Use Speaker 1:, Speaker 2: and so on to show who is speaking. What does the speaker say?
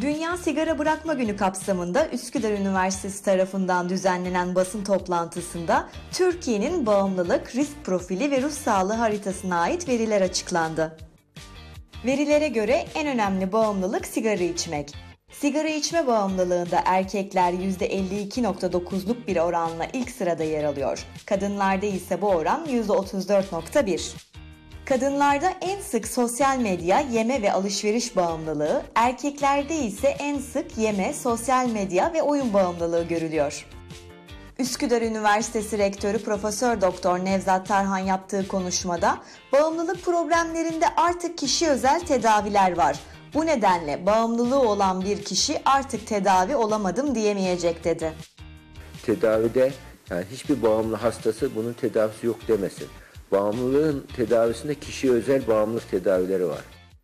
Speaker 1: Dünya Sigara Bırakma Günü kapsamında Üsküdar Üniversitesi tarafından düzenlenen basın toplantısında Türkiye'nin bağımlılık, risk profili ve ruh sağlığı haritasına ait veriler açıklandı. Verilere göre en önemli bağımlılık sigara içmek. Sigara içme bağımlılığında erkekler %52.9'luk bir oranla ilk sırada yer alıyor. Kadınlarda ise bu oran %34.1. Kadınlarda en sık sosyal medya, yeme ve alışveriş bağımlılığı, erkeklerde ise en sık yeme, sosyal medya ve oyun bağımlılığı görülüyor. Üsküdar Üniversitesi Rektörü Profesör Doktor Nevzat Tarhan yaptığı konuşmada bağımlılık problemlerinde artık kişi özel tedaviler var. Bu nedenle bağımlılığı olan bir kişi artık tedavi olamadım diyemeyecek dedi.
Speaker 2: tedavide yani hiçbir bağımlı hastası bunun tedavisi yok demesin. Bağımlılığın tedavisinde kişiye özel bağımlılık tedavileri var.